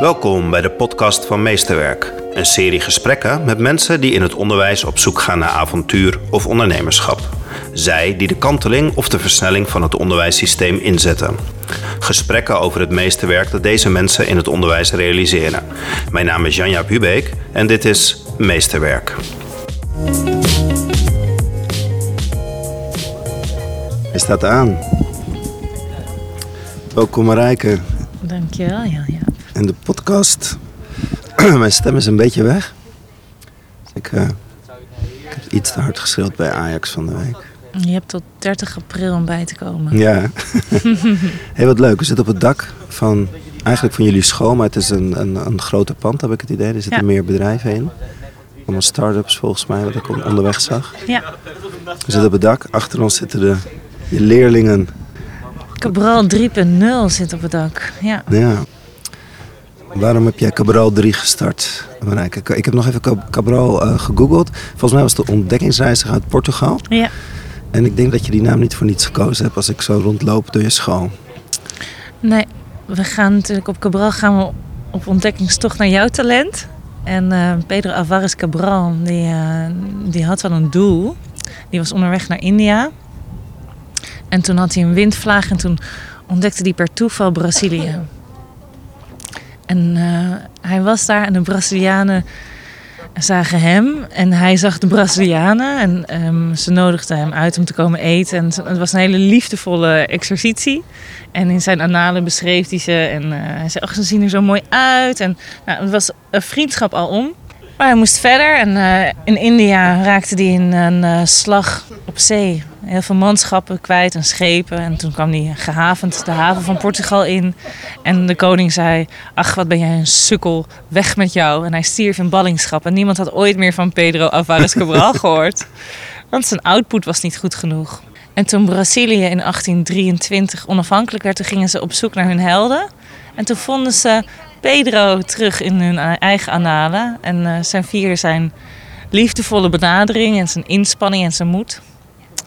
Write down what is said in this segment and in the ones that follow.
Welkom bij de podcast van Meesterwerk. Een serie gesprekken met mensen die in het onderwijs op zoek gaan naar avontuur of ondernemerschap. Zij die de kanteling of de versnelling van het onderwijssysteem inzetten. Gesprekken over het meesterwerk dat deze mensen in het onderwijs realiseren. Mijn naam is Janja Hubeek en dit is Meesterwerk. Hij staat aan. Welkom Marijke. Dankjewel, ja, in de podcast. Mijn stem is een beetje weg. Dus ik, eh, ik heb iets te hard geschreeuwd bij Ajax van de week. Je hebt tot 30 april om bij te komen. Ja. Heel wat leuk. We zitten op het dak van, eigenlijk van jullie school, maar het is een, een, een grote pand, heb ik het idee. Er zitten Ja. meer bedrijven in. Allemaal start-ups volgens mij, wat ik on- onderweg zag. Ja, We zitten op het dak. Achter ons zitten de je leerlingen. Cabral 3.0 zit op het dak. Ja. Ja. Waarom heb jij Cabral 3 gestart? Ik- heb nog even Cab- Cabral eh, gegoogeld. Volgens mij was het de ontdekkingsreiziger uit Portugal. ja. En ik denk dat je die naam niet voor niets gekozen hebt als ik zo rondloop door je school. Nee, we gaan natuurlijk op Cabral gaan we op ontdekkingstocht naar jouw talent. En eh, Pedro Alvarez Cabral, die, eh, die had wel een doel. Die was onderweg naar India. En toen had hij een windvlaag en toen ontdekte hij per toeval Brazilië. En eh, hij was daar en de Brazilianen zagen hem en hij zag de Brazilianen. En ehm, ze nodigden hem uit om te komen eten. En het was een hele liefdevolle exercitie. En in zijn analen beschreef hij ze. En eh, hij zei, ach, ze zien er zo mooi uit. En nou, het was een vriendschap al om. Maar hij moest verder. En eh, in India raakte hij in een eh, slag op zee. Heel veel manschappen kwijt en schepen. En toen kwam hij gehavend de haven van Portugal in. En de koning zei, ach, wat ben jij een sukkel. Weg met jou. En hij stierf in ballingschap. En niemand had ooit meer van Pedro Alvarez Cabral gehoord. Want zijn output was niet goed genoeg. En toen Brazilië in 1823 onafhankelijk werd, toen gingen ze op zoek naar hun helden. En toen vonden ze Pedro terug in hun eigen analen. En eh, zijn vierden zijn liefdevolle benadering en zijn inspanning en zijn moed.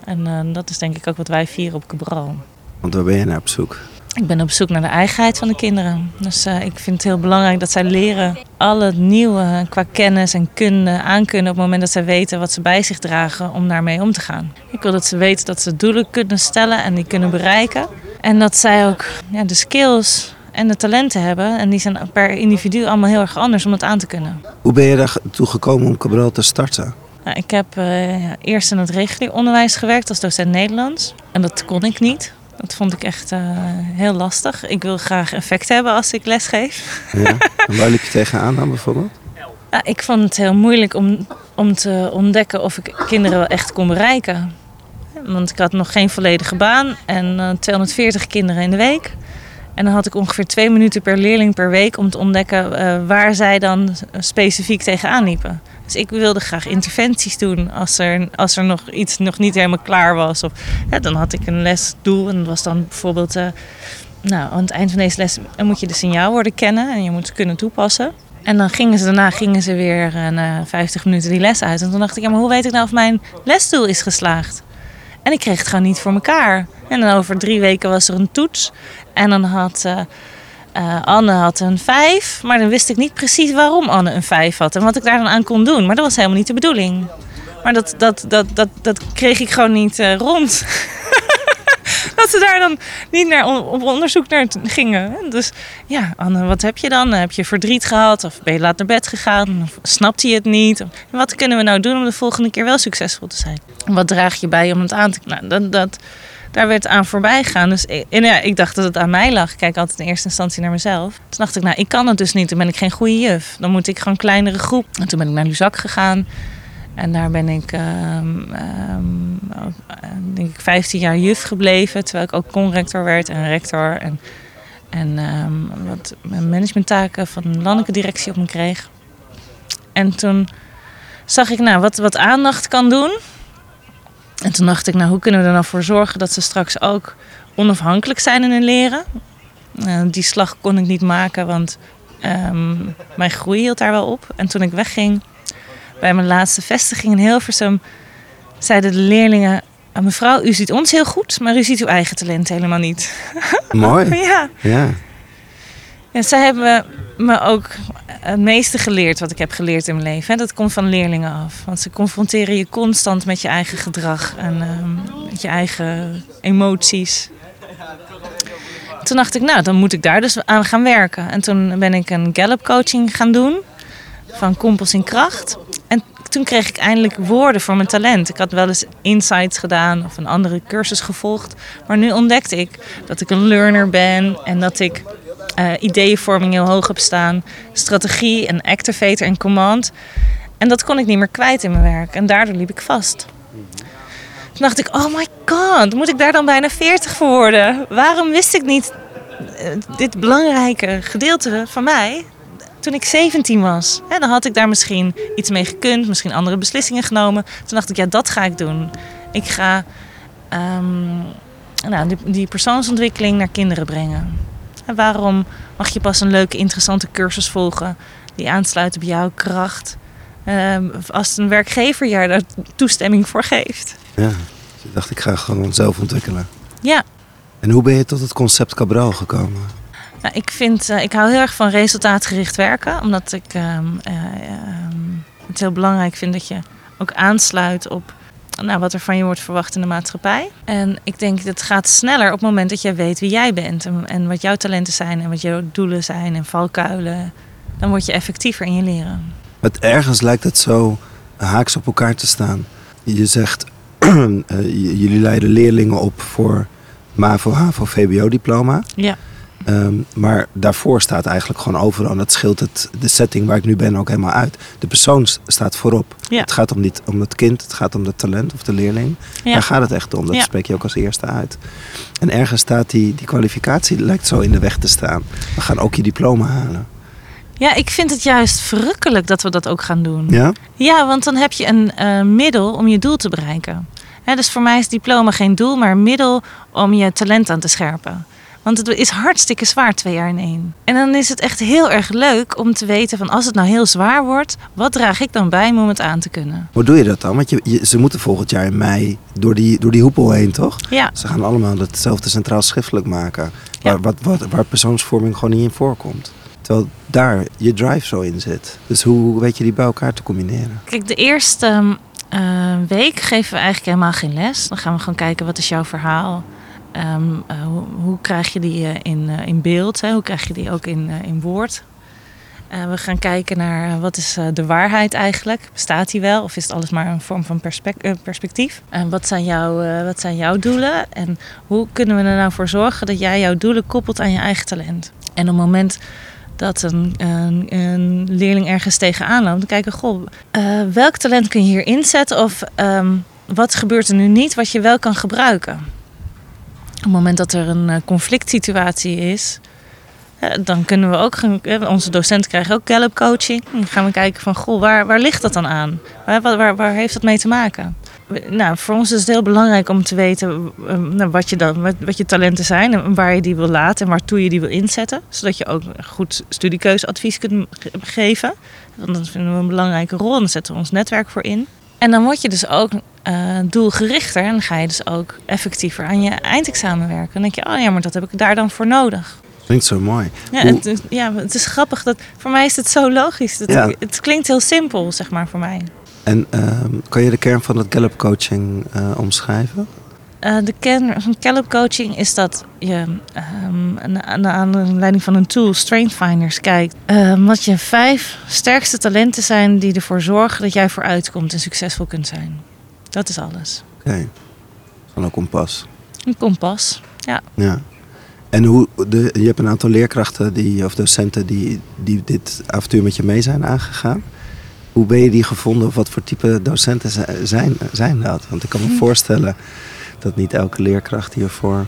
En eh, dat is denk ik ook wat wij vieren op Cabral. Want waar ben je naar op zoek? Ik ben op zoek naar de eigenheid van de kinderen. Dus eh, ik vind het heel belangrijk dat zij leren al het nieuwe qua kennis en kunde aankunnen op het moment dat zij weten wat ze bij zich dragen om daarmee om te gaan. Ik wil dat ze weten dat ze doelen kunnen stellen en die kunnen bereiken. En dat zij ook ja, de skills en de talenten hebben. En die zijn per individu allemaal heel erg anders om dat aan te kunnen. Hoe ben je daar toe gekomen om Cabral te starten? Nou, ik heb eh, ja, eerst in het regulier onderwijs gewerkt als docent Nederlands. En dat kon ik niet. Dat vond ik echt eh, heel lastig. Ik wil graag effect hebben als ik lesgeef. Ja. en waar liep je tegenaan dan bijvoorbeeld? Ja, ik vond het heel moeilijk om, om te ontdekken of ik kinderen wel echt kon bereiken. Want ik had nog geen volledige baan en eh, 240 kinderen in de week. En dan had ik ongeveer twee minuten per leerling per week om te ontdekken eh, waar zij dan specifiek tegenaan liepen. Dus ik wilde graag interventies doen als er, als er nog iets nog niet helemaal klaar was. Of, dan had ik een lesdoel en dat was dan bijvoorbeeld... eh, nou, aan het eind van deze les moet je de signaalwoorden kennen en je moet ze kunnen toepassen. En dan gingen ze daarna gingen ze weer eh, na 50 minuten die les uit. En toen dacht ik, ja, maar hoe weet ik nou of mijn lesdoel is geslaagd? En ik kreeg het gewoon niet voor elkaar. En dan over drie weken was er een toets. En dan had eh, eh, Anne had een vijf. Maar dan wist ik niet precies waarom Anne een vijf had. En wat ik daar dan aan kon doen. Maar dat was helemaal niet de bedoeling. Maar dat, dat, dat, dat, dat kreeg ik gewoon niet eh, rond. dat ze daar dan niet naar op onderzoek naar gingen. Dus ja, Anne, wat heb je dan? Heb je verdriet gehad? Of ben je laat naar bed gegaan? Of snapt hij het niet? Wat kunnen we nou doen om de volgende keer wel succesvol te zijn? Wat draag je bij om het aan te... Nou, dat, dat, daar werd aan voorbij gegaan. Dus ik, en ja, ik dacht dat het aan mij lag. Ik kijk altijd in eerste instantie naar mezelf. Toen dacht ik, nou, ik kan het dus niet. Dan ben ik geen goede juf. Dan moet ik gewoon kleinere groep. En toen ben ik naar Luzak gegaan. En daar ben ik, eh, denk ik, 15 jaar juf gebleven. Terwijl ik ook conrector werd en rector. En, en ehm, wat managementtaken van de landelijke directie op me kreeg. En toen zag ik, nou, wat, wat aandacht kan doen. En toen dacht ik, nou, hoe kunnen we er nou voor zorgen dat ze straks ook onafhankelijk zijn in hun leren? Eh, die slag kon ik niet maken, want mijn groei hield daar wel op. En toen ik wegging, bij mijn laatste vestiging in Hilversum, zeiden de leerlingen... "Ah, Mevrouw, u ziet ons heel goed, maar u ziet uw eigen talent helemaal niet. Mooi. ja. Ja. Ja, zij hebben me ook het meeste geleerd wat ik heb geleerd in mijn leven. Dat komt van leerlingen af. Want ze confronteren je constant met je eigen gedrag en ehm, met je eigen emoties. Toen dacht ik, nou, dan moet ik daar dus aan gaan werken. En toen ben ik een Gallup coaching gaan doen van Kompels in Kracht. En toen kreeg ik eindelijk woorden voor mijn talent. Ik had wel eens insights gedaan of een andere cursus gevolgd. Maar nu ontdekte ik dat ik een learner ben en dat ik uh, ideeënvorming heel hoog heb staan. Strategie en activator en command. En dat kon ik niet meer kwijt in mijn werk. En daardoor liep ik vast. Toen dacht ik, oh my god, moet ik daar dan bijna 40 voor worden? Waarom wist ik niet uh, dit belangrijke gedeelte van mij toen ik 17 was? Hè, dan had ik daar misschien iets mee gekund, misschien andere beslissingen genomen. Toen dacht ik, ja, dat ga ik doen. Ik ga um, nou, die, die persoonsontwikkeling naar kinderen brengen. En waarom mag je pas een leuke, interessante cursus volgen die aansluit op jouw kracht? Uh, als een werkgever je daar toestemming voor geeft. Ja, dus ik dacht ik ga gewoon zelf ontwikkelen. Ja. En hoe ben je tot het concept Cabral gekomen? Nou, ik, vind, uh, ik hou heel erg van resultaatgericht werken. Omdat ik uh, het heel belangrijk vind dat je ook aansluit op nou, wat er van je wordt verwacht in de maatschappij. En ik denk dat het gaat sneller op het moment dat jij weet wie jij bent. En, en wat jouw talenten zijn en wat jouw doelen zijn en valkuilen. Dan word je effectiever in je leren. Het ergens lijkt het zo haaks op elkaar te staan. Je zegt, uh, jullie leiden leerlingen op voor MAVO, HAVO, VBO-diploma. Ja. Um, maar daarvoor staat eigenlijk gewoon overal. En dat scheelt het, de setting waar ik nu ben ook helemaal uit. De persoon staat voorop. Ja. Het gaat om, niet, om het kind, het gaat om het talent of de leerling. Ja. Daar gaat het echt om. Dat Ja. spreek je ook als eerste uit. En ergens staat die, die kwalificatie lijkt zo in de weg te staan. We gaan ook je diploma halen. Ja, ik vind het juist verrukkelijk dat we dat ook gaan doen. Ja? Ja, want dan heb je een eh, middel om je doel te bereiken. Dus voor mij is diploma geen doel, maar een middel om je talent aan te scherpen. Want het is hartstikke zwaar twee jaar in één. En dan is het echt heel erg leuk om te weten van als het nou heel zwaar wordt, wat draag ik dan bij om het aan te kunnen? Hoe doe je dat dan? Want je, je- ze moeten volgend jaar in mei door die, door die hoepel heen, toch? Ja, Ze gaan allemaal hetzelfde centraal schriftelijk maken. Ja. Waar, wat, wat, waar persoonsvorming gewoon niet in voorkomt. Terwijl daar je drive zo in zit. Dus hoe weet je die bij elkaar te combineren? kijk, de eerste eh, week geven we eigenlijk helemaal geen les. Dan gaan we gewoon kijken wat is jouw verhaal. Ehm, eh, hoe, krijg je die eh, in, eh, in beeld? Hè? Hoe krijg je die ook in, in woord? We gaan kijken naar wat is de waarheid eigenlijk? Bestaat die wel? Of is het alles maar een vorm van perspec- perspectief? En wat zijn, jouw, wat zijn jouw doelen? En hoe kunnen we er nou voor zorgen dat jij jouw doelen koppelt aan je eigen talent? En op het moment dat een, een, een leerling ergens tegenaan loopt, dan kijken, goh, eh, welk talent kun je hier inzetten? Of ehm, wat gebeurt er nu niet wat je wel kan gebruiken? Op het moment dat er een eh, conflict situatie is, ja, dan kunnen we ook eh, onze docenten krijgen ook Gallup coaching. Dan gaan we kijken van, goh, waar, waar ligt dat dan aan? Waar, waar, waar, heeft dat mee te maken? Nou, voor ons is het heel belangrijk om te weten eh, nou, wat, je dan, wat, je talenten zijn en waar je die wil laten en waartoe je die wil inzetten. Zodat je ook goed studiekeuzeadvies kunt ge- geven. Want dat vinden we een belangrijke rol en daar zetten we ons netwerk voor in. En dan word je dus ook eh, doelgerichter en dan ga je dus ook effectiever aan je eindexamen werken. Dan denk je, oh ja, maar dat heb ik daar dan voor nodig. Klinkt zo mooi. Ja, Hoe- het, is- ja, het is grappig. Dat, voor mij is het zo logisch. Dat Ja. Het klinkt heel simpel, zeg maar, voor mij. En ehm, kan je de kern van het Gallup coaching eh, omschrijven? Eh, de kern van Gallup coaching is dat je ehm, aan- de aanleiding van een tool, Strength Finders, kijkt ehm, wat je vijf sterkste talenten zijn die ervoor zorgen dat jij vooruitkomt en succesvol kunt zijn. Dat is alles. Oké. Van een kompas. Een kompas. Ja. Ja. En hoe de, je hebt een aantal leerkrachten die, of docenten die, die dit avontuur met je mee zijn aangegaan. Hoe ben je die gevonden? Of wat voor type docenten zi- zijn, zijn dat? Want ik kan me voorstellen dat niet elke leerkracht hiervoor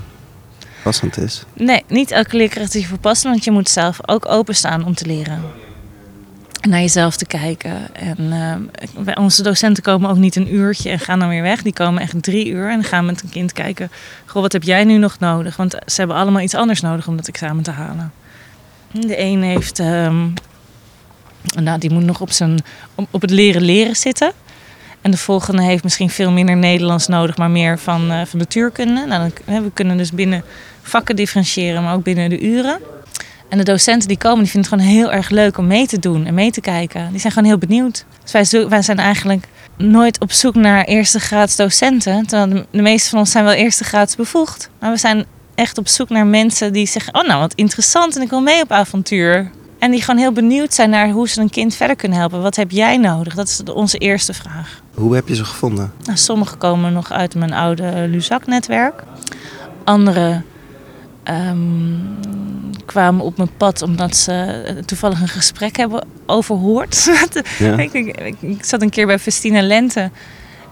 passend is. Nee, niet elke leerkracht is je verpassen, want je moet zelf ook openstaan om te leren. Naar jezelf te kijken. En ehm, onze docenten komen ook niet een uurtje en gaan dan weer weg. Die komen echt drie uur en gaan met een kind kijken. Goh, wat heb jij nu nog nodig? Want ze hebben allemaal iets anders nodig om dat examen te halen. De een heeft, ehm, nou, die moet nog op, zijn, op, het leren leren zitten. En de volgende heeft misschien veel minder Nederlands nodig, maar meer van, eh, van de natuurkunde. Nou, dan, we kunnen dus binnen vakken differentiëren, maar ook binnen de uren. En de docenten die komen, die vinden het gewoon heel erg leuk om mee te doen en mee te kijken. Die zijn gewoon heel benieuwd. Dus wij, zo- wij zijn eigenlijk nooit op zoek naar eerste graads docenten. Terwijl de, de meeste van ons zijn wel eerste graads bevoegd. Maar we zijn echt op zoek naar mensen die zeggen... oh nou, wat interessant en ik wil mee op avontuur. En die gewoon heel benieuwd zijn naar hoe ze een kind verder kunnen helpen. Wat heb jij nodig? Dat is onze eerste vraag. Hoe heb je ze gevonden? Nou, sommige komen nog uit mijn oude Luzak-netwerk. Andere ehm, kwamen op mijn pad omdat ze eh, toevallig een gesprek hebben overhoord. Ja, ik, ik, zat een keer bij Festina Lente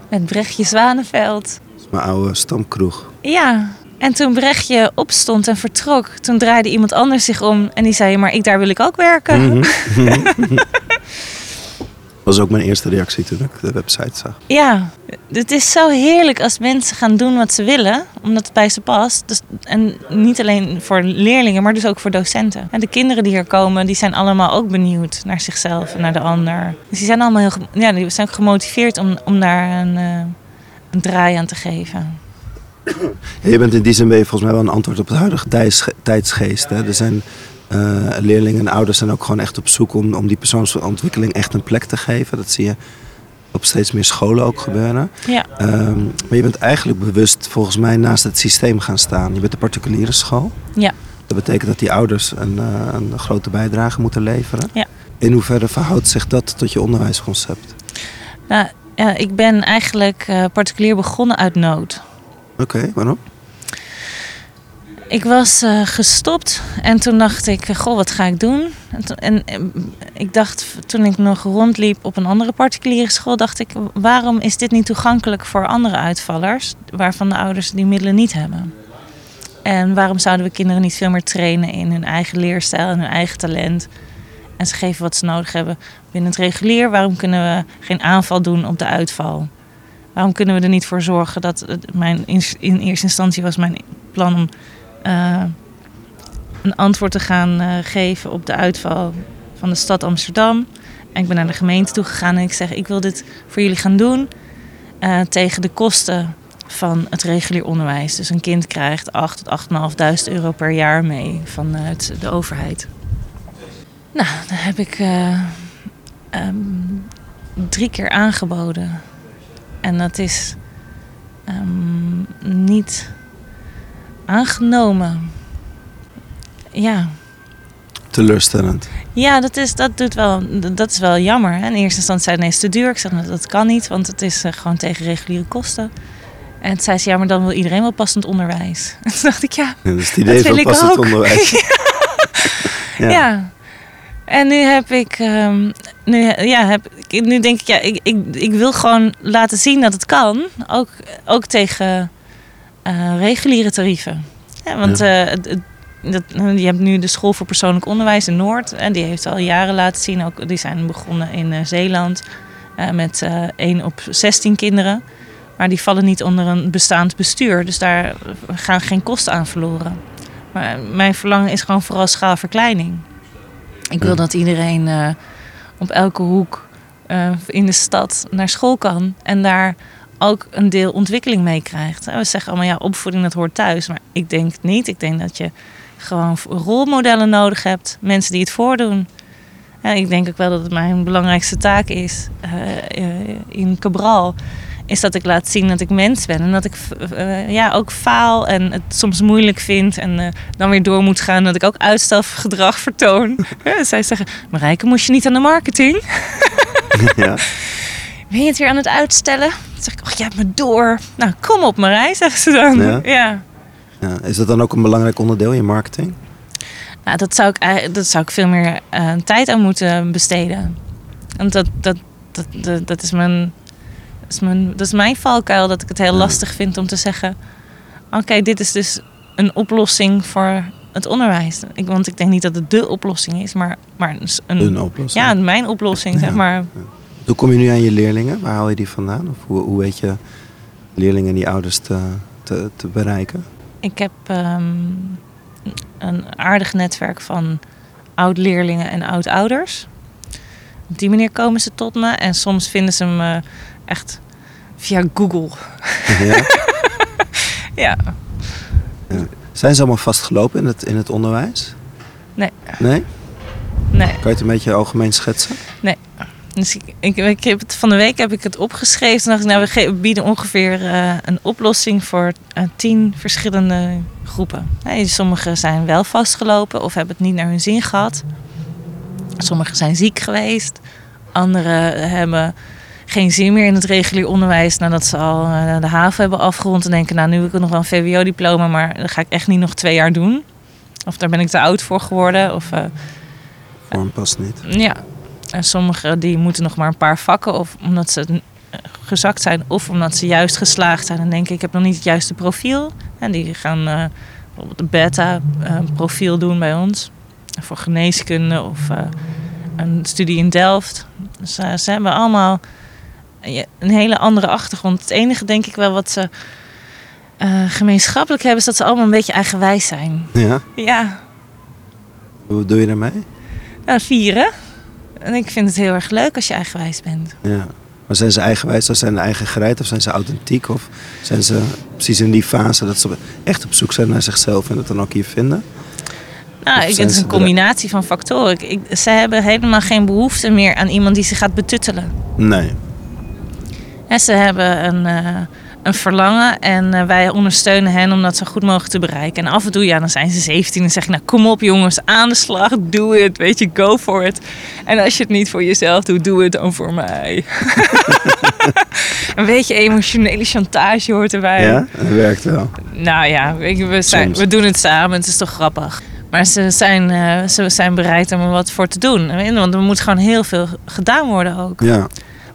met Brechtje Zwanenveld. dat is mijn oude stamkroeg. Ja, en toen Brechtje opstond en vertrok, toen draaide iemand anders zich om en die zei: Maar ik, daar wil ik ook werken. Mhm. was ook mijn eerste reactie toen ik de website zag. Ja, het is zo heerlijk als mensen gaan doen wat ze willen, omdat het bij ze past. Dus, en niet alleen voor leerlingen, maar dus ook voor docenten. En de kinderen die hier komen, die zijn allemaal ook benieuwd naar zichzelf en naar de ander. Dus die zijn allemaal heel, ja, die zijn gemotiveerd om, om daar een, eh, een draai aan te geven. Ja, je bent in die zin ben je volgens mij wel een antwoord op het huidige tijds- tijdsgeest. Hè? Er zijn eh, leerlingen en ouders zijn ook gewoon echt op zoek om, om die persoonsontwikkeling echt een plek te geven. Dat zie je op steeds meer scholen ook gebeuren. Ja, Ehm, maar je bent eigenlijk bewust volgens mij naast het systeem gaan staan. Je bent de particuliere school. ja. Dat betekent dat die ouders een, eh, een grote bijdrage moeten leveren. Ja. In hoeverre verhoudt zich dat tot je onderwijsconcept? Nou, ja, ik ben eigenlijk eh, particulier begonnen uit nood. Oké, waarom? Ik was eh, gestopt en toen dacht ik, eh, goh, wat ga ik doen? En, en, eh, ik dacht, toen ik nog rondliep op een andere particuliere school, dacht ik, waarom is dit niet toegankelijk voor andere uitvallers, waarvan de ouders die middelen niet hebben? En waarom zouden we kinderen niet veel meer trainen in hun eigen leerstijl en hun eigen talent? En ze geven wat ze nodig hebben binnen het regulier. Waarom kunnen we geen aanval doen op de uitval? Waarom kunnen we er niet voor zorgen dat mijn in eerste instantie was mijn plan om eh, een antwoord te gaan eh, geven op de uitval van de stad Amsterdam. En ik ben naar de gemeente toe gegaan en ik zeg: Ik wil dit voor jullie gaan doen eh, tegen de kosten van het regulier onderwijs. Dus een kind krijgt 8 tot 8.500 euro per jaar mee vanuit de overheid. Nou, dat heb ik eh, ehm, drie keer aangeboden. En dat is ehm, niet aangenomen. Ja. Teleurstellend. Ja, dat is, dat, doet wel, dat is wel jammer. hè. In eerste instantie zei het is te duur. Ik zeg, nou, dat kan niet, want het is eh, gewoon tegen reguliere kosten. En toen zei ze, ja, maar dan wil iedereen wel passend onderwijs. En toen dacht ik, ja, Ja, dat is het idee Dat wil van ik passend ook. onderwijs. ja. En nu heb ik, ehm, nu, ja, heb, nu denk ik, ja, ik, ik, ik wil gewoon laten zien dat het kan. Ook, ook tegen eh, reguliere tarieven. Ja, want Ja. eh, het- dat, je hebt nu de School voor Persoonlijk Onderwijs in Noord. En die heeft al jaren laten zien, ook, die zijn begonnen in eh, Zeeland. eh, met eh 1 op 16 kinderen. Maar die vallen niet onder een bestaand bestuur. Dus daar gaan geen kosten aan verloren. Maar mijn verlangen is gewoon vooral schaalverkleining. Ik wil dat iedereen eh, op elke hoek eh, in de stad naar school kan. En daar ook een deel ontwikkeling mee krijgt. We zeggen allemaal, ja, opvoeding dat hoort thuis. Maar ik denk niet. Ik denk dat je gewoon rolmodellen nodig hebt. Mensen die het voordoen. En ik denk ook wel dat het mijn belangrijkste taak is eh, eh, in Cabral. Is dat ik laat zien dat ik mens ben. En dat ik eh, ja, ook faal en het soms moeilijk vind. En dan weer door moet gaan. Dat ik ook uitstelgedrag vertoon. Zij zeggen, Marijke, moest je niet aan de marketing? ja. Ben je het weer aan het uitstellen? Zeg ik, oh, je hebt me door. Nou, kom op Marij, zeggen ze dan. Ja? ja. Ja. Is dat dan ook een belangrijk onderdeel in marketing? Nou, dat zou ik, dat zou ik veel meer eh, tijd aan moeten besteden. Want dat, dat, dat, dat, dat is mijn, dat, is mijn, dat is mijn valkuil. Dat ik het heel Ja. lastig vind om te zeggen... Oké, dit is dus een oplossing voor het onderwijs. Ik, want ik denk niet dat het dé oplossing is, maar, maar een, Een oplossing. ja, mijn oplossing, zeg Ja. Hoe kom je nu aan je leerlingen? Waar haal je die vandaan? Of hoe, hoe weet je leerlingen en die ouders te, te, te bereiken? Ik heb ehm, een aardig netwerk van oud-leerlingen en oud-ouders. Op die manier komen ze tot me. En soms vinden ze me echt via Google. Ja? Ja. Zijn ze allemaal vastgelopen in het, in het onderwijs? Nee. Nee? Nee. Kan je het een beetje algemeen schetsen? Dus ik, ik, ik heb het, van de week heb ik het opgeschreven. Toen dacht ik, nou, we ge- bieden ongeveer eh, een oplossing voor eh, tien verschillende groepen. Hè, sommigen zijn wel vastgelopen of hebben het niet naar hun zin gehad. Sommigen zijn ziek geweest. Anderen hebben geen zin meer in het regulier onderwijs nadat ze al eh, de haven hebben afgerond. En denken, nou, nu heb ik nog wel een VWO-diploma, maar dat ga ik echt niet nog twee jaar doen. Of daar ben ik te oud voor geworden. Of, Vorm past niet. ja, en sommigen die moeten nog maar een paar vakken, of omdat ze eh, gezakt zijn, of omdat ze juist geslaagd zijn en denken ik heb nog niet het juiste profiel. En die gaan eh, bijvoorbeeld een beta-profiel doen bij ons. Voor geneeskunde of eh, een studie in Delft. Dus eh, ze hebben allemaal eh, een hele andere achtergrond. Het enige denk ik wel wat ze eh, gemeenschappelijk hebben, is dat ze allemaal een beetje eigenwijs zijn. Ja? Ja, Hoe doe je daarmee? nou, vieren. En ik vind het heel erg leuk als je eigenwijs bent. Ja. Maar zijn ze eigenwijs, of zijn ze eigen gereid, of zijn ze authentiek? Of zijn ze precies in die fase dat ze echt op zoek zijn naar zichzelf en dat dan ook hier vinden? Nou, ik, het is een combinatie van factoren. Ik, ik- ze hebben helemaal geen behoefte meer aan iemand die ze gaat betuttelen. Nee. En ze hebben een, eh, een verlangen en eh, wij ondersteunen hen om dat zo goed mogelijk te bereiken. En af en toe, ja, dan zijn ze 17 en zeg ik, nou kom op jongens, aan de slag, doe het, weet je, go for it. En als je het niet voor jezelf doet, doe het dan voor mij. een beetje emotionele chantage hoort erbij. Ja? Dat werkt wel. Nou ja, we, zijn, we doen het samen. Het is toch grappig. Maar ze zijn, eh, ze zijn bereid om er wat voor te doen. Want er moet gewoon heel veel gedaan worden ook. Ja.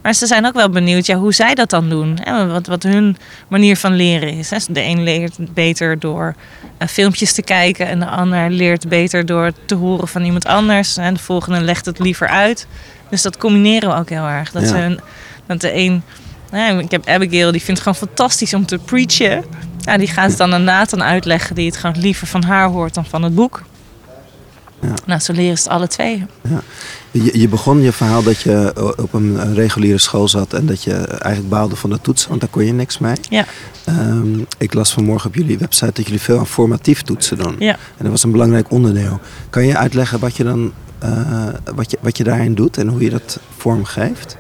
Maar ze zijn ook wel benieuwd ja, hoe zij dat dan doen. Hè? Wat, wat hun manier van leren is. Hè? De een leert beter door eh, filmpjes te kijken. En de ander leert beter door te horen van iemand anders. En de volgende legt het liever uit. Dus dat combineren we ook heel erg. Dat, Ja. ze hun- dat de een... Nou, ik heb Abigail, die vindt het gewoon fantastisch om te preachen. Nou, die gaat het dan aan Nathan uitleggen. Die het gewoon liever van haar hoort dan van het boek. Ja. Nou, zo leren ze het alle twee. Je, je begon je verhaal dat je op een eh, reguliere school zat en dat je eigenlijk baalde van de toetsen, want daar kon je niks mee. Ja. Ehm, ik las vanmorgen op jullie website dat jullie veel aan formatief toetsen doen. Ja. En dat was een belangrijk onderdeel. Kan je uitleggen wat je dan uh, wat je, wat je daarin doet en hoe je dat vormgeeft?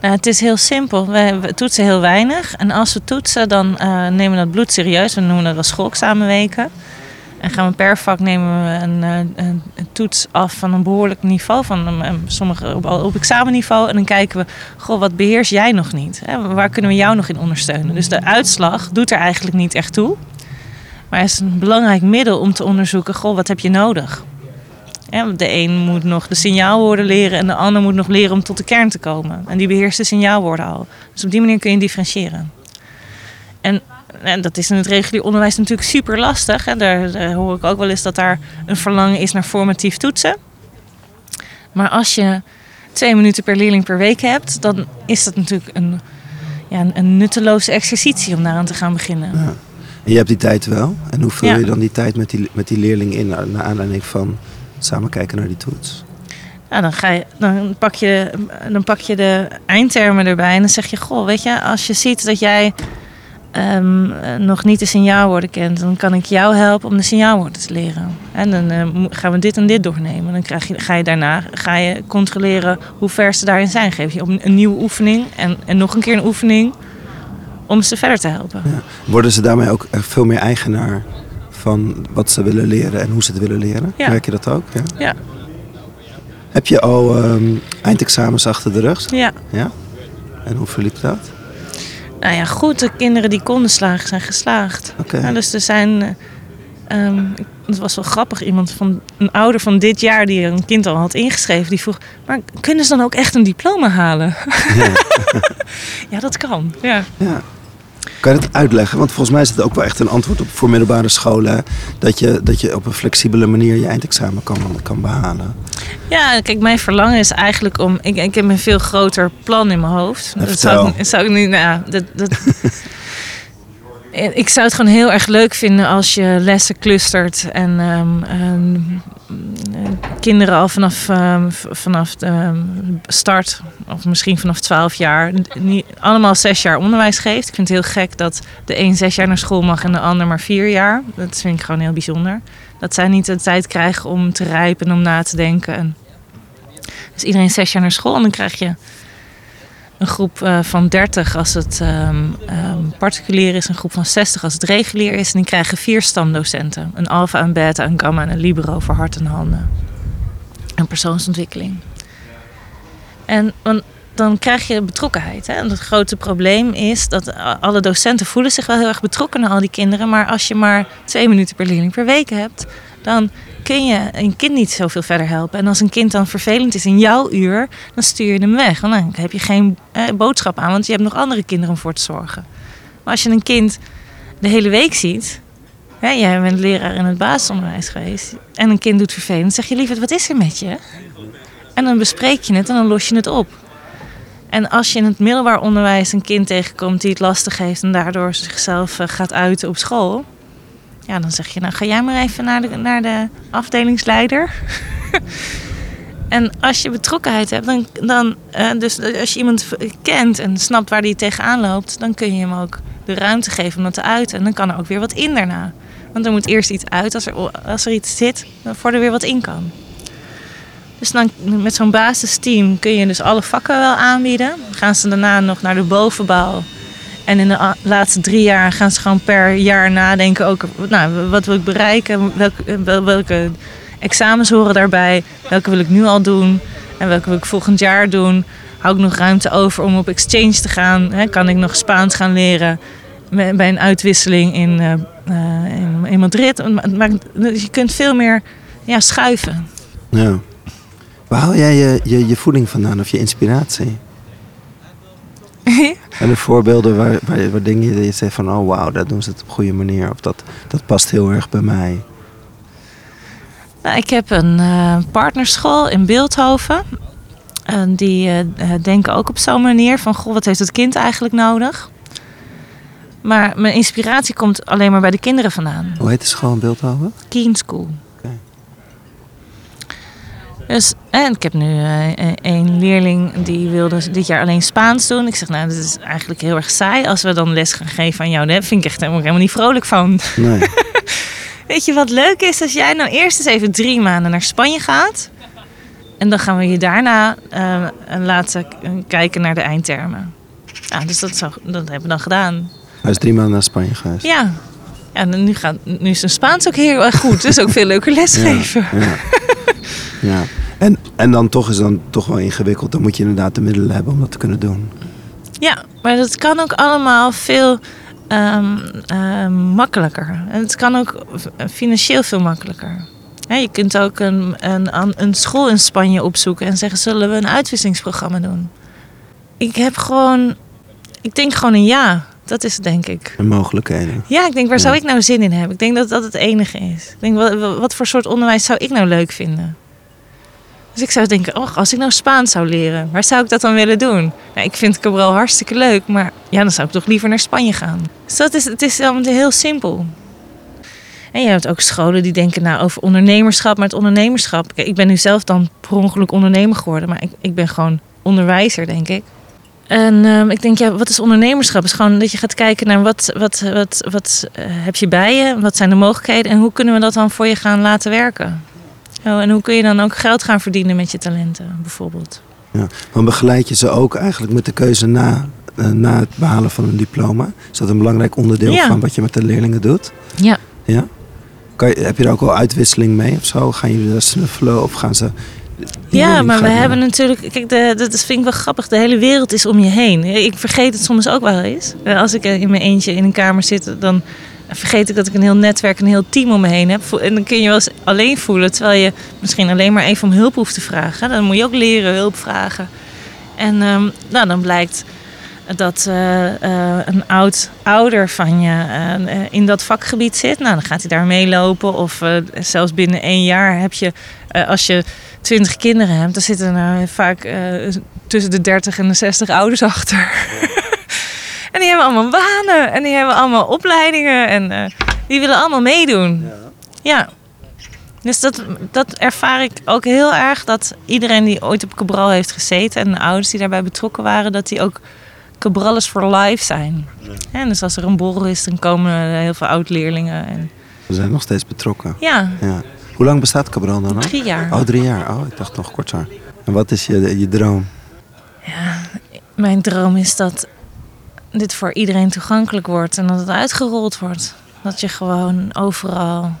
Nou, het is heel simpel. We, we, toetsen heel weinig. En als we toetsen, dan uh, nemen we dat bloed serieus. We noemen dat wel schoolexamenweken. En gaan we per vak nemen we een, een, een toets af van een behoorlijk niveau. Van een, sommige op, op examenniveau. En dan kijken we, goh, wat beheers jij nog niet? Hè? Waar kunnen we jou nog in ondersteunen? Dus de uitslag doet er eigenlijk niet echt toe. Maar het is een belangrijk middel om te onderzoeken, goh, wat heb je nodig? De een moet nog de signaalwoorden leren en de ander moet nog leren om tot de kern te komen. En die beheerst de signaalwoorden al. Dus op die manier kun je differentiëren. En, en dat is in het regulier onderwijs natuurlijk super lastig. Hè. Daar, daar, hoor ik ook wel eens dat daar een verlangen is naar formatief toetsen. Maar als je twee minuten per leerling per week hebt, dan is dat natuurlijk een, ja, een, een nutteloze exercitie om daaraan te gaan beginnen. Ja. En je hebt die tijd wel. En hoe vul Ja. je dan die tijd met die, met die leerling in naar aanleiding van samen kijken naar die toets? Nou, dan, ga je, dan, pak je, dan pak je de eindtermen erbij en dan zeg je: Goh, weet je, als je ziet dat jij um, nog niet de signaalwoorden kent, dan kan ik jou helpen om de signaalwoorden te leren. En dan uh, gaan we dit en dit doornemen. Dan krijg je, ga je daarna ga je controleren hoe ver ze daarin zijn. Geef je op een, een nieuwe oefening en, en nog een keer een oefening om ze verder te helpen. Ja. Worden ze daarmee ook veel meer eigenaar van wat ze willen leren en hoe ze het willen leren? Ja. Merk je dat ook? Ja. ja. Heb je al um, eindexamens achter de rug? Ja. ja. En hoe verliep dat? Nou ja, goed. De kinderen die konden slagen zijn geslaagd. Okay. Ja, dus er zijn... Um, het was wel grappig. Iemand van een ouder van dit jaar die een kind al had ingeschreven, die vroeg: Maar kunnen ze dan ook echt een diploma halen? Ja, ja dat kan. Ja. ja. Kan je dat uitleggen? Want volgens mij is het ook wel echt een antwoord op voor middelbare scholen. Dat je, dat je op een flexibele manier je eindexamen kan, kan behalen. Ja, kijk, mijn verlangen is eigenlijk om. Ik, ik heb een veel groter plan in mijn hoofd. Dat zou ik, zou ik niet. Nou, dat, dat, ik zou het gewoon heel erg leuk vinden als je lessen clustert en um, um, kinderen al vanaf, v- vanaf de start, of misschien vanaf 12 jaar, niet, allemaal zes jaar onderwijs geeft. Ik vind het heel gek dat de een zes jaar naar school mag en de ander maar vier jaar. Dat vind ik gewoon heel bijzonder. Dat zij niet de tijd krijgen om te rijpen en om na te denken. En dus iedereen zes jaar naar school en dan krijg je een groep eh, van 30 als het ehm, ehm, particulier is, een groep van 60 als het regulier is. En die krijgen vier stamdocenten. Een alfa, een beta, een gamma en een libero voor hart en handen. En persoonsontwikkeling. En dan krijg je betrokkenheid. Hè? En het grote probleem is dat alle docenten voelen zich wel heel erg betrokken naar al die kinderen. Maar als je maar twee minuten per leerling per week hebt, dan kun je een kind niet zoveel verder helpen. En als een kind dan vervelend is in jouw uur, dan stuur je hem weg. Want dan heb je geen eh, boodschap aan, want je hebt nog andere kinderen om voor te zorgen. Maar als je een kind de hele week ziet, hè, jij bent leraar in het basisonderwijs geweest, en een kind doet vervelend, zeg je liever, wat is er met je? En dan bespreek je het en dan los je het op. En als je in het middelbaar onderwijs een kind tegenkomt die het lastig heeft en daardoor zichzelf eh, gaat uiten op school, ja, dan zeg je, nou ga jij maar even naar de, naar de afdelingsleider. en als je betrokkenheid hebt, dan, dan eh, dus als je iemand kent en snapt waar die tegenaan loopt, dan kun je hem ook de ruimte geven om dat te uiten. En dan kan er ook weer wat in daarna. Want er moet eerst iets uit als er, als er iets zit, voor er weer wat in kan. Dus dan met zo'n basisteam kun je dus alle vakken wel aanbieden. Dan gaan ze daarna nog naar de bovenbouw. En in de laatste drie jaar gaan ze gewoon per jaar nadenken ook, nou, wat wil ik bereiken, welke, wel- welke examens horen daarbij, welke wil ik nu al doen en welke wil ik volgend jaar doen. Hou ik nog ruimte over om op exchange te gaan? Kan ik nog Spaans gaan leren bij een uitwisseling in, eh, eh, in, in Madrid? Maakt- Dus je kunt veel meer ja, schuiven. Ja. Waar haal jij je, je, je voeding vandaan of je inspiratie? En de voorbeelden waar, waar, waar dingen je zegt van... oh wauw, dat doen ze het op een goede manier. Of dat, dat past heel erg bij mij. Nou, ik heb een eh, partnerschool in Beeldhoven. En die eh, eh, denken ook op zo'n manier van... Goh, wat heeft het kind eigenlijk nodig? Maar mijn inspiratie komt alleen maar bij de kinderen vandaan. Hoe heet de school in Beeldhoven? Keen School. Dus, en ik heb nu eh, een leerling die wilde dit jaar alleen Spaans doen. Ik zeg, nou, dat is eigenlijk heel erg saai. Als we dan les gaan geven aan jou, daar vind ik echt helemaal, helemaal niet vrolijk van. Nee. Weet je wat leuk is? Als jij nou eerst eens even drie maanden naar Spanje gaat. En dan gaan we je daarna eh, laten kijken naar de eindtermen. Ja, dus dat, zou, dat hebben we dan gedaan. Hij is drie maanden naar Spanje geweest. Ja. En nu, gaat, nu is een Spaans ook heel erg goed. Dus ook veel leuker lesgeven. Ja. ja. En, en dan toch is het dan toch wel ingewikkeld. Dan moet je inderdaad de middelen hebben om dat te kunnen doen. Ja, maar dat kan ook allemaal veel ehm, ehm, makkelijker. En het kan ook financieel veel makkelijker. Hè, je kunt ook een, een, een school in Spanje opzoeken en zeggen: zullen we een uitwisselingsprogramma doen? Ik heb gewoon, ik denk gewoon een ja. Dat is het, denk ik. En mogelijkheden. Ja, ik denk, waar zou ik nou zin in hebben? Ik denk dat dat het enige is. Ik denk, wat, wat voor soort onderwijs zou ik nou leuk vinden? Dus ik zou denken, oh, als ik nou Spaans zou leren, waar zou ik dat dan willen doen? Nou, ik vind Cabral hartstikke leuk, maar ja, dan zou ik toch liever naar Spanje gaan. Dus dat is, het is allemaal heel simpel. En je hebt ook scholen die denken nou, over ondernemerschap, maar het ondernemerschap. Ik ben nu zelf dan per ongeluk ondernemer geworden, maar ik, ik ben gewoon onderwijzer, denk ik. En ehm, ik denk, ja, wat is ondernemerschap? is gewoon dat je gaat kijken naar wat, wat, wat, wat eh, heb je bij je, wat zijn de mogelijkheden en hoe kunnen we dat dan voor je gaan laten werken? Oh, en hoe kun je dan ook geld gaan verdienen met je talenten, bijvoorbeeld? Ja. Maar begeleid je ze ook eigenlijk met de keuze na, eh, na het behalen van een diploma? Is dat een belangrijk onderdeel Ja. van wat je met de leerlingen doet? Ja. Ja? Kan je, heb je er ook al uitwisseling mee of zo? Gaan jullie daar snuffelen of gaan ze... Ja, maar we hebben natuurlijk. Kijk, de, dat vind ik wel grappig. De hele wereld is om je heen. Ik vergeet het soms ook wel eens. Eh, Als ik in mijn eentje in een kamer zit, dan vergeet ik dat ik een heel netwerk, een heel team om me heen heb. En dan kun je wel eens alleen voelen, terwijl je misschien alleen maar even om hulp hoeft te vragen. Dan moet je ook leren hulp vragen. En ehm, nou, dan blijkt dat eh, eh, een oud ouder van je in dat vakgebied zit. Nou, dan gaat hij daar meelopen. Of zelfs binnen één jaar heb je, eh, als je twintig kinderen hebt, dan zitten er nou vaak eh, tussen de 30 en de 60 ouders achter. en die hebben allemaal banen en die hebben allemaal opleidingen en eh, die willen allemaal meedoen. Ja. Dus dat, dat ervaar ik ook heel erg. Dat iedereen die ooit op Cabral heeft gezeten en de ouders die daarbij betrokken waren, dat die ook Cabrales for life zijn. En dus als er een borrel is, dan komen er heel veel oud-leerlingen. En... We zijn nog steeds betrokken. Ja. ja. Hoe lang bestaat Cabral dan al? Drie jaar. Oh, drie jaar. Oh, ik dacht nog korter. En wat is je, je droom? Ja, mijn droom is dat dit voor iedereen toegankelijk wordt en dat het uitgerold wordt. Dat je gewoon overal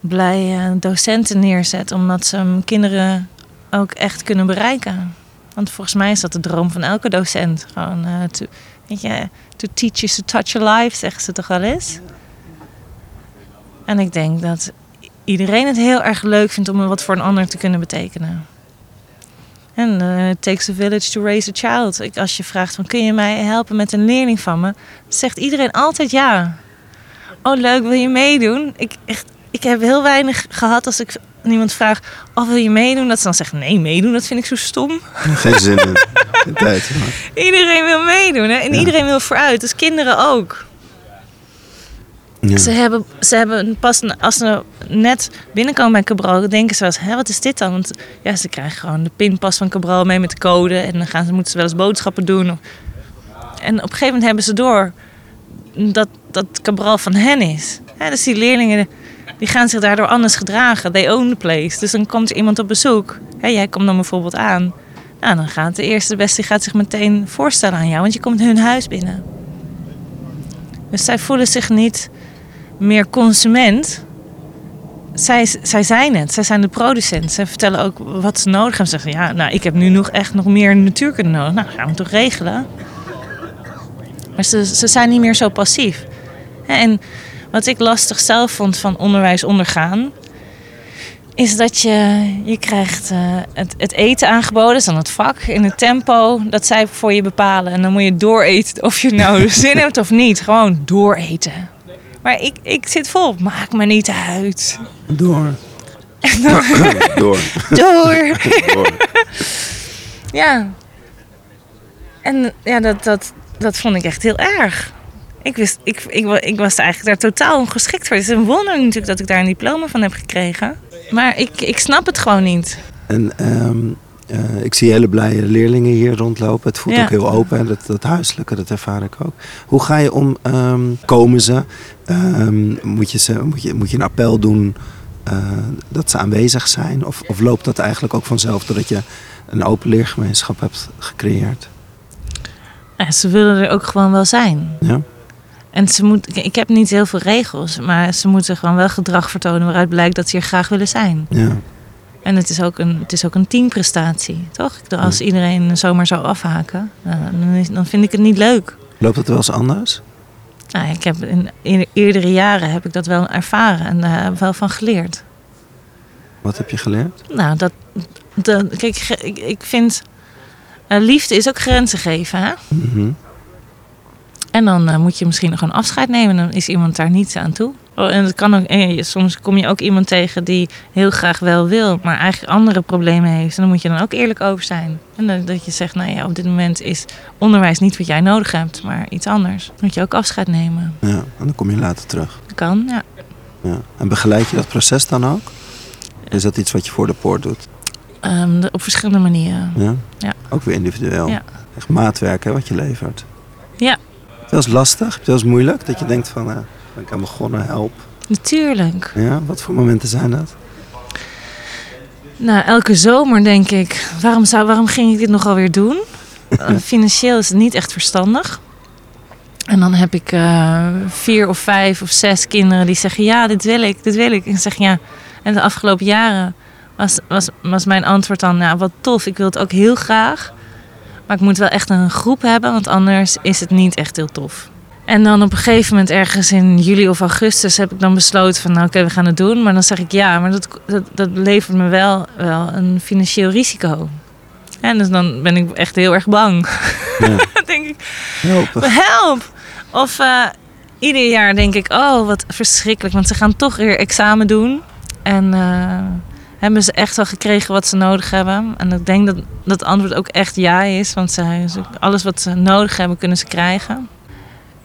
blije docenten neerzet, omdat ze kinderen ook echt kunnen bereiken. Want volgens mij is dat de droom van elke docent. Gewoon, uh, to, weet je, to teach is to touch your life, zeggen ze toch wel eens. En ik denk dat iedereen het heel erg leuk vindt om wat voor een ander te kunnen betekenen. En uh, it takes a village to raise a child. Ik, als je vraagt van kun je mij helpen met een leerling van me, zegt iedereen altijd ja. Oh leuk, wil je meedoen? Ik, echt, ik heb heel weinig gehad als ik iemand vraag, oh wil je meedoen? Dat ze dan zegt nee, meedoen, dat vind ik zo stom. Geen zin in. Geen tijd. Iedereen wil meedoen hè? en ja. iedereen wil vooruit, dus kinderen ook. Ze, hebben, ze hebben pas als ze net binnenkomen bij Cabral, denken ze wel eens, wat is dit dan? Want ja, ze krijgen gewoon de pinpas van Cabral mee met de code en dan gaan ze, moeten ze wel eens boodschappen doen. En op een gegeven moment hebben ze door dat, dat Cabral van hen is. Dus die leerlingen die gaan zich daardoor anders gedragen. They own the place. Dus dan komt er iemand op bezoek. Jij komt dan bijvoorbeeld aan. Nou, dan gaat de eerste beste gaat zich meteen voorstellen aan jou, want je komt hun huis binnen. Dus zij voelen zich niet meer consument. Zij, zij zijn het, zij zijn de producent. Zij vertellen ook wat ze nodig hebben. Ze zeggen, ja, nou, ik heb nu nog echt nog meer natuurkunde nodig. Nou, gaan we toch regelen. Maar ze, ze zijn niet meer zo passief. En wat ik lastig zelf vond van onderwijs ondergaan, is dat je, je krijgt uh, het, het eten aangeboden, is dan het vak, in het tempo dat zij voor je bepalen. En dan moet je dooreten of je nou zin hebt of niet. Gewoon dooreten. Maar ik, ik zit vol, maakt me niet uit. Door. Dan, Door. door. Door. ja. En ja, dat, dat, dat vond ik echt heel erg. Ik, wist, ik, ik, ik was eigenlijk daar totaal ongeschikt voor. Het is een wonder natuurlijk dat ik daar een diploma van heb gekregen. Maar ik, ik snap het gewoon niet. En um, uh, ik zie hele blije leerlingen hier rondlopen. Het voelt Ja. ook heel open. Dat, dat huiselijke, dat ervaar ik ook. Hoe ga je om? ehm, komen ze? Ehm, moet, je ze moet, je, moet je een appel doen eh, dat ze aanwezig zijn? Of, of loopt dat eigenlijk ook vanzelf doordat je een open leergemeenschap hebt gecreëerd? Ja, ze willen er ook gewoon wel zijn. Ja? En ze moet, ik heb niet heel veel regels, maar ze moeten gewoon wel gedrag vertonen waaruit blijkt dat ze hier graag willen zijn. Ja. En het is ook een, het is ook een teamprestatie, toch? Als iedereen zomaar zou afhaken, nou, dan, is- dan vind ik het niet leuk. Loopt het wel eens anders? Nou, ik heb in, in eerdere jaren heb ik dat wel ervaren en daar ik wel van geleerd. Wat heb je geleerd? Nou, dat, dat kijk, ik, ik vind eh, liefde is ook grenzen geven, hè? Mhm. En dan eh, moet je misschien nog een afscheid nemen. Dan is iemand daar niet aan toe. Oh, en het kan ook, soms kom je ook iemand tegen die heel graag wel wil, maar eigenlijk andere problemen heeft. En dan moet je dan ook eerlijk over zijn. En dat, dat je zegt, nou ja, op dit moment is onderwijs niet wat jij nodig hebt, maar iets anders. Dan moet je ook afscheid nemen. Ja, en dan kom je later terug. Dat kan, ja. Ja. En begeleid je dat proces dan ook? Is dat iets wat je voor de poort doet? Ehm, op verschillende manieren. Ja? Ja. Ook weer individueel. Ja. Echt maatwerk hè, wat je levert. Ja. Dat is lastig, wel eens moeilijk? Dat je denkt van, eh, ben ik aan begonnen, help. Natuurlijk. Ja, wat voor momenten zijn dat? Nou, elke zomer denk ik, waarom, zou, waarom ging ik dit nog alweer doen? Eh, financieel is het niet echt verstandig. En dan heb ik eh, vier of vijf of zes kinderen die zeggen, ja, dit wil ik, dit wil ik. En ik zeg ja. En de afgelopen jaren was, was, was mijn antwoord dan, nou, wat tof, ik wil het ook heel graag. Maar ik moet wel echt een groep hebben, want anders is het niet echt heel tof. En dan op een gegeven moment ergens in juli of augustus heb ik dan besloten van nou oké, we gaan het doen. Maar dan zeg ik ja, maar dat, dat, dat levert me wel, wel een financieel risico. En dus dan ben ik echt heel erg bang. Ja. denk ik, help! Of eh, ieder jaar denk ik, oh wat verschrikkelijk. Want ze gaan toch weer examen doen. En eh, hebben ze echt wel gekregen wat ze nodig hebben. En ik denk dat dat antwoord ook echt ja is. Want ze, ze- alles wat ze nodig hebben, kunnen ze krijgen.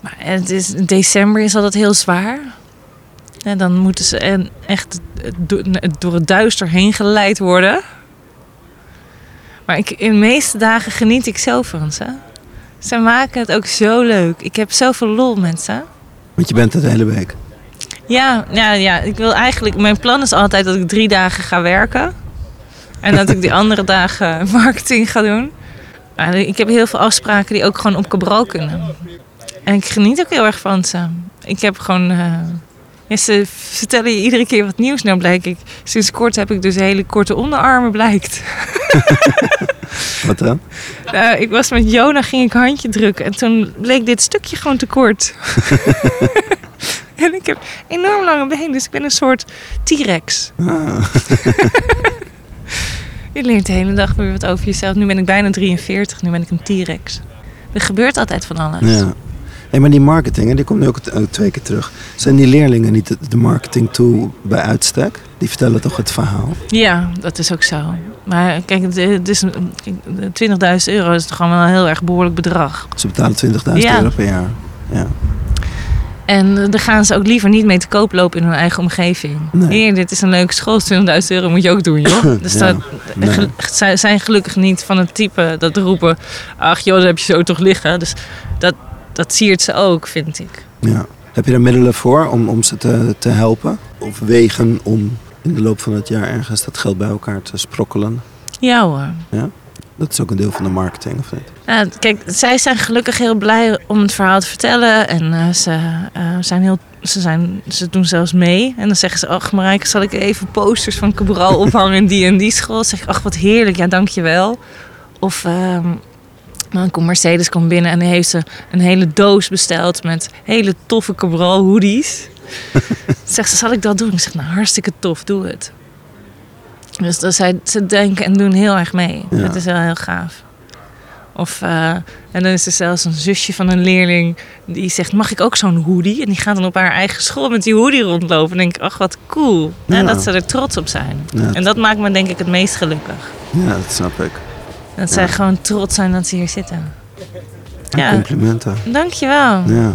Maar het is, december is altijd heel zwaar. En dan moeten ze en echt do- door het duister heen geleid worden. Maar ik, in de meeste dagen geniet ik zo van ze. Ze maken het ook zo leuk. Ik heb zoveel lol met ze. Want je bent het hele week. Ja, ja, ja, ik wil eigenlijk. Mijn plan is altijd dat ik drie dagen ga werken. En dat ik die andere dagen marketing ga doen. Maar ik heb heel veel afspraken die ook gewoon op Cabral kunnen. En ik geniet ook heel erg van ze. Ik heb gewoon. ja, ze vertellen je iedere keer wat nieuws. Nou, blijk ik. Sinds kort heb ik dus hele korte onderarmen, blijkt. Wat dan? Nou, ik was met Jona, ging ik handje drukken. En toen bleek dit stukje gewoon te kort. en ik heb enorm lange benen, dus ik ben een soort T-Rex. Ah, Je leert de hele dag weer wat over jezelf. Nu ben ik bijna 43, nu ben ik een T-Rex. Er gebeurt altijd van alles. ja. Hey, maar die marketing, hè, die komt nu ook ook twee keer terug. Zijn die leerlingen niet de, marketing tool bij uitstek? Die vertellen toch het verhaal? Ja, dat is ook zo. Maar kijk, het, is een- kijk, 20.000 euro is toch gewoon wel een heel erg behoorlijk bedrag. Ze betalen 20.000 Ja. euro per jaar. Ja. En eh, daar gaan ze ook liever niet mee te koop lopen in hun eigen omgeving. Nee. Hier, dit is een leuke school, 20.000 euro moet je ook doen, joh. Dus Ja, dat, nee. gel- zijn gelukkig niet van het type dat roepen... ach joh, dat heb je zo toch liggen. Dus dat, dat siert ze ook, vind ik. Ja. Heb je er middelen voor om, om ze te, te helpen? Of wegen om in de loop van het jaar ergens dat geld bij elkaar te sprokkelen? Ja hoor. Dat is ook een deel van de marketing, of niet? Ja, kijk, zij zijn gelukkig heel blij om het verhaal te vertellen. En eh, ze, eh, zijn heel, ze, zijn, ze doen zelfs mee. En dan zeggen ze, ach Marijke, zal ik even posters van Cabral ophangen in die en die school? Dan zeg ik, ach wat heerlijk, ja dankjewel. Of ehm, dan komt Mercedes komt binnen en heeft ze een hele doos besteld met hele toffe Cabral hoodies. Zegt ze, zal ik dat doen? Ik zeg, nou hartstikke tof, doe het. Dus dat zij, ze denken en doen heel erg mee. Ja. Dat is wel heel gaaf. Of, eh, en dan is er zelfs een zusje van een leerling die zegt: Mag ik ook zo'n hoodie? En die gaat dan op haar eigen school met die hoodie rondlopen. En denk ik: Ach, wat cool. Ja. En dat ze er trots op zijn. Ja, En dat maakt me denk ik het meest gelukkig. ja dat snap ik. Dat zij gewoon trots zijn dat ze hier zitten. En Ja. complimenten. Dankjewel. Ja.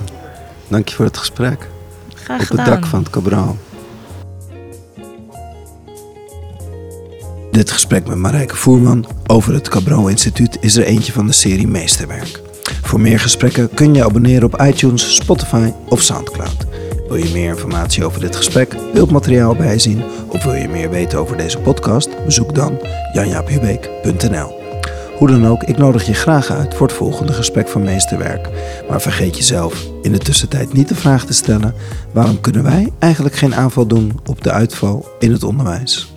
Dank je voor het gesprek. Graag op gedaan. het dak van het Cabral. Dit gesprek met Marijke Voerman over het Cabral Instituut is er eentje van de serie Meesterwerk. Voor meer gesprekken kun je abonneren op iTunes, Spotify of Soundcloud. Wil je meer informatie over dit gesprek, beeldmateriaal bijzien of wil je meer weten over deze podcast? Bezoek dan janjaaphubeek.nl. Hoe dan ook, ik nodig je graag uit voor het volgende gesprek van Meesterwerk. Maar vergeet jezelf in de tussentijd niet de vraag te stellen: waarom kunnen wij eigenlijk geen aanval doen op de uitval in het onderwijs?